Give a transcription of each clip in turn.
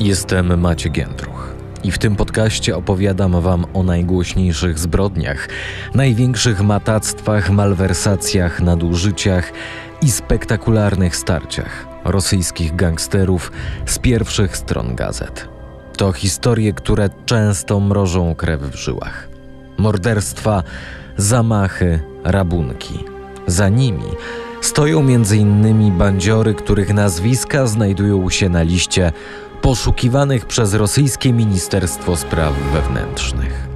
Jestem Maciej Giędruch i w tym podcaście opowiadam Wam o najgłośniejszych zbrodniach, największych matactwach, malwersacjach, nadużyciach i spektakularnych starciach rosyjskich gangsterów z pierwszych stron gazet. To historie, które często mrożą krew w żyłach. Morderstwa, zamachy, rabunki. Za nimi stoją m.in. bandziory, których nazwiska znajdują się na liście poszukiwanych przez rosyjskie Ministerstwo Spraw Wewnętrznych.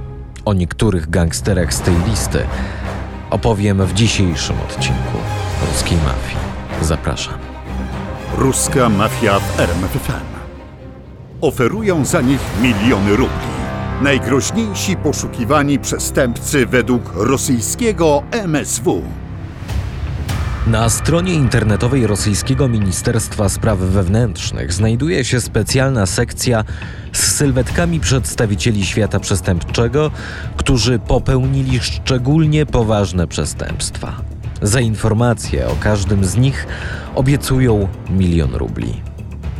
O niektórych gangsterach z tej listy opowiem w dzisiejszym odcinku Ruskiej Mafii. Zapraszam. Ruska mafia w RMFFM. Oferują za nich miliony rubli. Najgroźniejsi poszukiwani przestępcy według rosyjskiego MSW. Na stronie internetowej rosyjskiego Ministerstwa Spraw Wewnętrznych znajduje się specjalna sekcja z sylwetkami przedstawicieli świata przestępczego, którzy popełnili szczególnie poważne przestępstwa. Za informacje o każdym z nich obiecują milion rubli.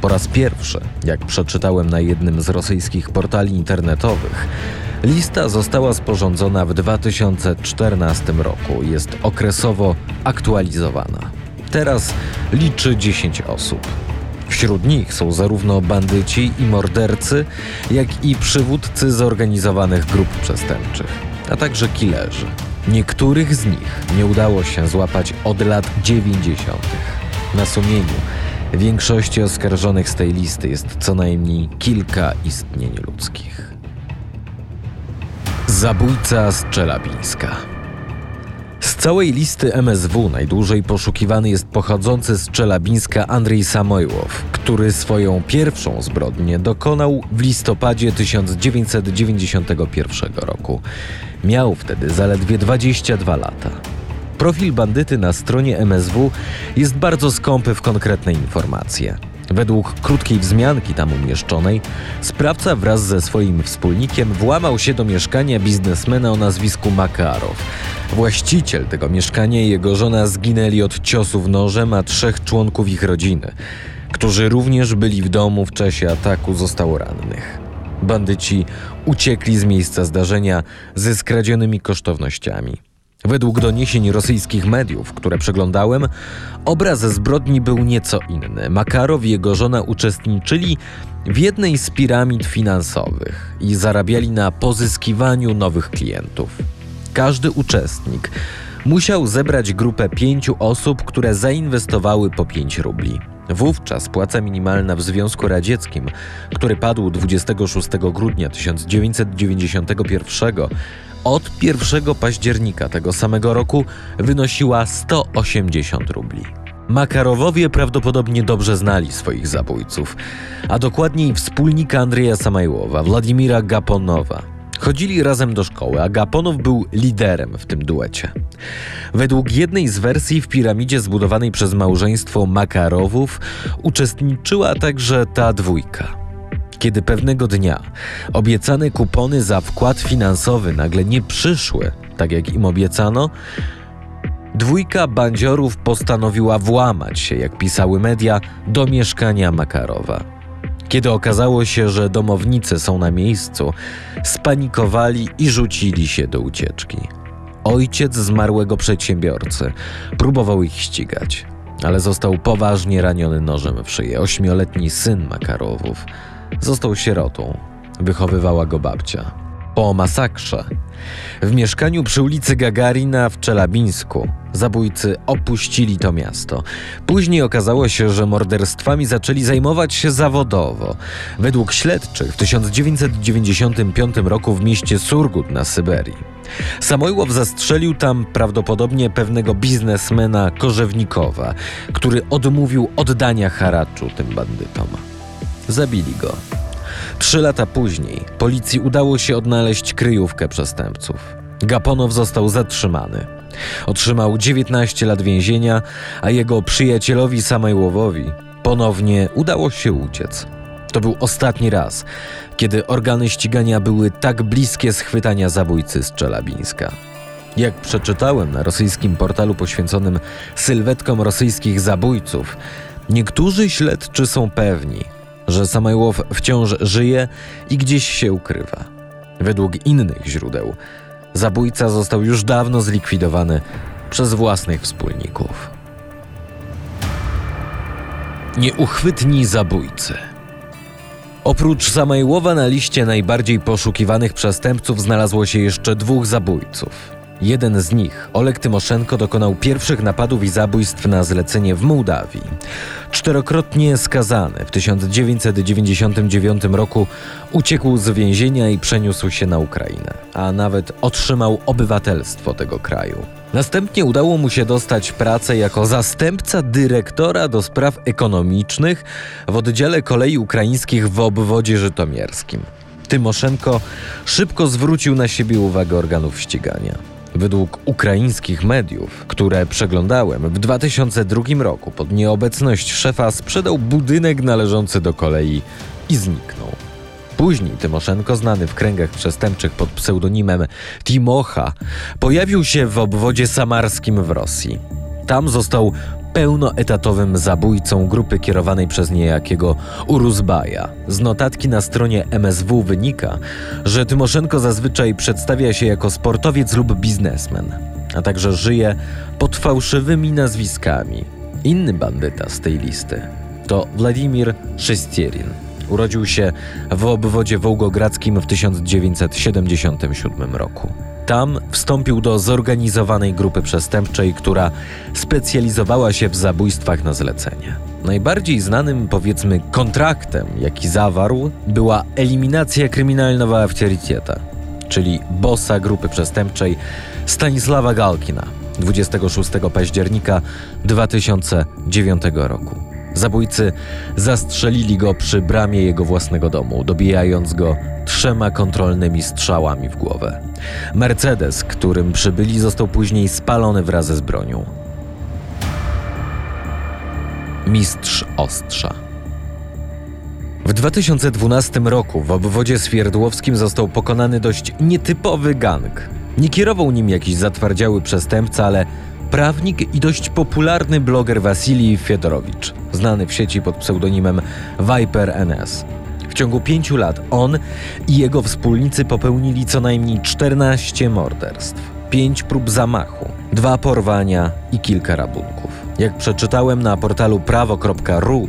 Po raz pierwszy, jak przeczytałem na jednym z rosyjskich portali internetowych, lista została sporządzona w 2014 roku. Jest okresowo aktualizowana. Teraz liczy 10 osób. Wśród nich są zarówno bandyci i mordercy, jak i przywódcy zorganizowanych grup przestępczych, a także killerzy. Niektórych z nich nie udało się złapać od lat 90. Na sumieniu większości oskarżonych z tej listy jest co najmniej kilka istnień ludzkich. Zabójca z Czelabińska. Z całej listy MSW najdłużej poszukiwany jest pochodzący z Czelabińska Andrzej Samojłow, który swoją pierwszą zbrodnię dokonał w listopadzie 1991 roku. Miał wtedy zaledwie 22 lata. Profil bandyty na stronie MSW jest bardzo skąpy w konkretne informacje. Według krótkiej wzmianki tam umieszczonej, sprawca wraz ze swoim wspólnikiem włamał się do mieszkania biznesmena o nazwisku Makarow. Właściciel tego mieszkania i jego żona zginęli od ciosów nożem, a trzech członków ich rodziny, którzy również byli w domu w czasie ataku, zostało rannych. Bandyci uciekli z miejsca zdarzenia ze skradzionymi kosztownościami. Według doniesień rosyjskich mediów, które przeglądałem, obraz zbrodni był nieco inny. Makarow i jego żona uczestniczyli w jednej z piramid finansowych i zarabiali na pozyskiwaniu nowych klientów. Każdy uczestnik musiał zebrać grupę pięciu osób, które zainwestowały po 5 rubli. Wówczas płaca minimalna w Związku Radzieckim, który padł 26 grudnia 1991, od 1 października tego samego roku wynosiła 180 rubli. Makarowowie prawdopodobnie dobrze znali swoich zabójców, a dokładniej wspólnika Andrzeja Samajłowa, Władimira Gaponowa. Chodzili razem do szkoły, a Gaponow był liderem w tym duecie. Według jednej z wersji w piramidzie zbudowanej przez małżeństwo Makarowów uczestniczyła także ta dwójka. Kiedy pewnego dnia obiecane kupony za wkład finansowy nagle nie przyszły, tak jak im obiecano, dwójka bandziorów postanowiła włamać się, jak pisały media, do mieszkania Makarowa. Kiedy okazało się, że domownicy są na miejscu, spanikowali i rzucili się do ucieczki. Ojciec zmarłego przedsiębiorcy próbował ich ścigać, ale został poważnie raniony nożem w szyję. Ośmioletni syn Makarowów został sierotą. Wychowywała go babcia. Po masakrze w mieszkaniu przy ulicy Gagarina w Czelabińsku zabójcy opuścili to miasto. Później okazało się, że morderstwami zaczęli zajmować się zawodowo. Według śledczych w 1995 roku w mieście Surgut na Syberii. Samojłow zastrzelił tam prawdopodobnie pewnego biznesmena Korzewnikowa, który odmówił oddania haraczu tym bandytom. Zabili go. Trzy lata później policji udało się odnaleźć kryjówkę przestępców. Gaponow został zatrzymany. Otrzymał 19 lat więzienia, a jego przyjacielowi Samajłowowi ponownie udało się uciec. To był ostatni raz, kiedy organy ścigania były tak bliskie schwytania zabójcy z Czelabińska. Jak przeczytałem na rosyjskim portalu poświęconym sylwetkom rosyjskich zabójców, niektórzy śledczy są pewni, że Samajłow wciąż żyje i gdzieś się ukrywa. Według innych źródeł, zabójca został już dawno zlikwidowany przez własnych wspólników. Nieuchwytni zabójcy. Oprócz Samajłowa na liście najbardziej poszukiwanych przestępców znalazło się jeszcze dwóch zabójców. Jeden z nich, Oleg Tymoszenko, dokonał pierwszych napadów i zabójstw na zlecenie w Mołdawii. Czterokrotnie skazany w 1999 roku uciekł z więzienia i przeniósł się na Ukrainę, a nawet otrzymał obywatelstwo tego kraju. Następnie udało mu się dostać pracę jako zastępca dyrektora do spraw ekonomicznych w oddziale kolei ukraińskich w obwodzie żytomierskim. Tymoszenko szybko zwrócił na siebie uwagę organów ścigania. Według ukraińskich mediów, które przeglądałem, w 2002 roku pod nieobecność szefa sprzedał budynek należący do kolei i zniknął. Później Tymoszenko, znany w kręgach przestępczych pod pseudonimem Timocha, pojawił się w obwodzie samarskim w Rosji. Tam został pełnoetatowym zabójcą grupy kierowanej przez niejakiego Uruzbaja. Z notatki na stronie MSW wynika, że Tymoszenko zazwyczaj przedstawia się jako sportowiec lub biznesmen, a także żyje pod fałszywymi nazwiskami. Inny bandyta z tej listy to Władimir Szestierin. Urodził się w obwodzie wołgogradzkim w 1977 roku. Tam wstąpił do zorganizowanej grupy przestępczej, która specjalizowała się w zabójstwach na zlecenie. Najbardziej znanym, powiedzmy, kontraktem, jaki zawarł, była eliminacja kryminalnego autoryteta, czyli bossa grupy przestępczej Stanisława Galkina 26 października 2009 roku. Zabójcy zastrzelili go przy bramie jego własnego domu, dobijając go trzema kontrolnymi strzałami w głowę. Mercedes, którym przybyli, został później spalony wraz z bronią. Mistrz Ostrza. W 2012 roku w obwodzie Swierdłowskim został pokonany dość nietypowy gang. Nie kierował nim jakiś zatwardziały przestępca, ale prawnik i dość popularny bloger Wasilij Fiedorowicz, znany w sieci pod pseudonimem Viper NS. W ciągu pięciu lat on i jego wspólnicy popełnili co najmniej 14 morderstw, pięć prób zamachu, dwa porwania i kilka rabunków. Jak przeczytałem na portalu prawo.ru,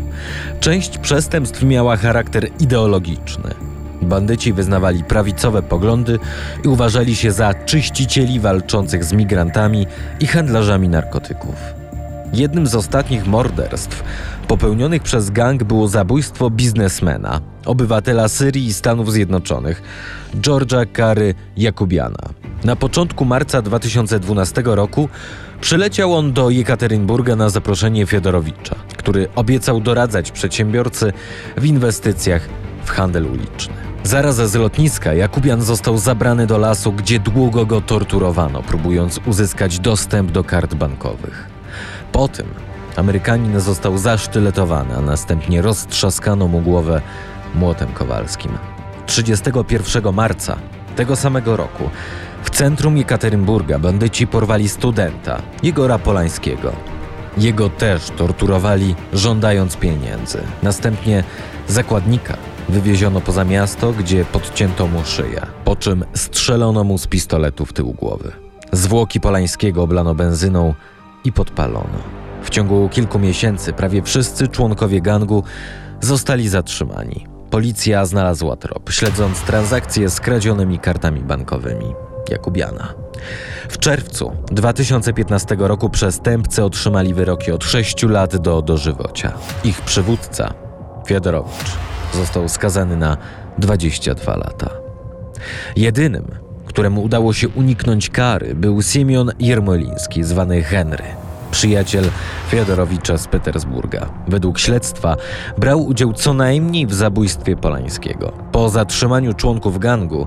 część przestępstw miała charakter ideologiczny. Bandyci wyznawali prawicowe poglądy i uważali się za czyścicieli walczących z migrantami i handlarzami narkotyków. Jednym z ostatnich morderstw popełnionych przez gang było zabójstwo biznesmena, obywatela Syrii i Stanów Zjednoczonych, Georgia Kary Jakubiana. Na początku marca 2012 roku przyleciał on do Jekaterynburga na zaproszenie Fiodorowicza, który obiecał doradzać przedsiębiorcy w inwestycjach w handel uliczny. Zaraz z lotniska Jakubian został zabrany do lasu, gdzie długo go torturowano, próbując uzyskać dostęp do kart bankowych. Po tym Amerykanin został zasztyletowany, a następnie roztrzaskano mu głowę młotem kowalskim. 31 marca tego samego roku w centrum Jekaterynburga bandyci porwali studenta, Jegora Polańskiego. Jego też torturowali, żądając pieniędzy. Następnie zakładnika wywieziono poza miasto, gdzie podcięto mu szyję, po czym strzelono mu z pistoletu w tył głowy. Zwłoki Polańskiego oblano benzyną i podpalono. W ciągu kilku miesięcy prawie wszyscy członkowie gangu zostali zatrzymani. Policja znalazła trop, śledząc transakcje z kradzionymi kartami bankowymi Jakubiana. W czerwcu 2015 roku przestępcy otrzymali wyroki od 6 lat do dożywocia. Ich przywódca, Fiodorowicz, został skazany na 22 lata. Jedynym, któremu udało się uniknąć kary, był Siemion Jermoliński, zwany Henry przyjaciel Fiodorowicza z Petersburga. Według śledztwa brał udział co najmniej w zabójstwie Polańskiego. Po zatrzymaniu członków gangu,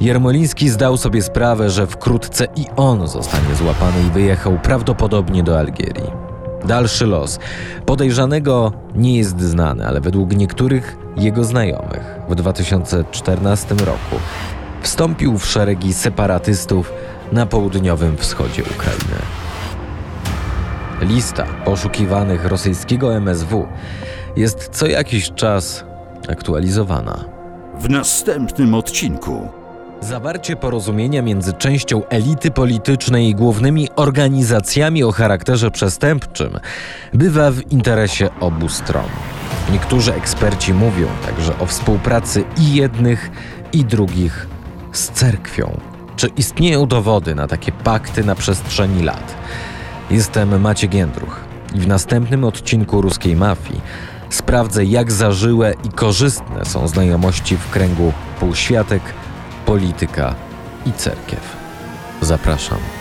Jermoliński zdał sobie sprawę, że wkrótce i on zostanie złapany i wyjechał prawdopodobnie do Algierii. Dalszy los podejrzanego nie jest znany, ale według niektórych jego znajomych w 2014 roku wstąpił w szeregi separatystów na południowym wschodzie Ukrainy. Lista poszukiwanych rosyjskiego MSW jest co jakiś czas aktualizowana. W następnym odcinku. Zawarcie porozumienia między częścią elity politycznej i głównymi organizacjami o charakterze przestępczym bywa w interesie obu stron. Niektórzy eksperci mówią także o współpracy i jednych, i drugich z cerkwią. Czy istnieją dowody na takie pakty na przestrzeni lat? Jestem Maciek Jędruch i w następnym odcinku Ruskiej Mafii sprawdzę, jak zażyłe i korzystne są znajomości w kręgu półświatek, polityka i cerkiew. Zapraszam.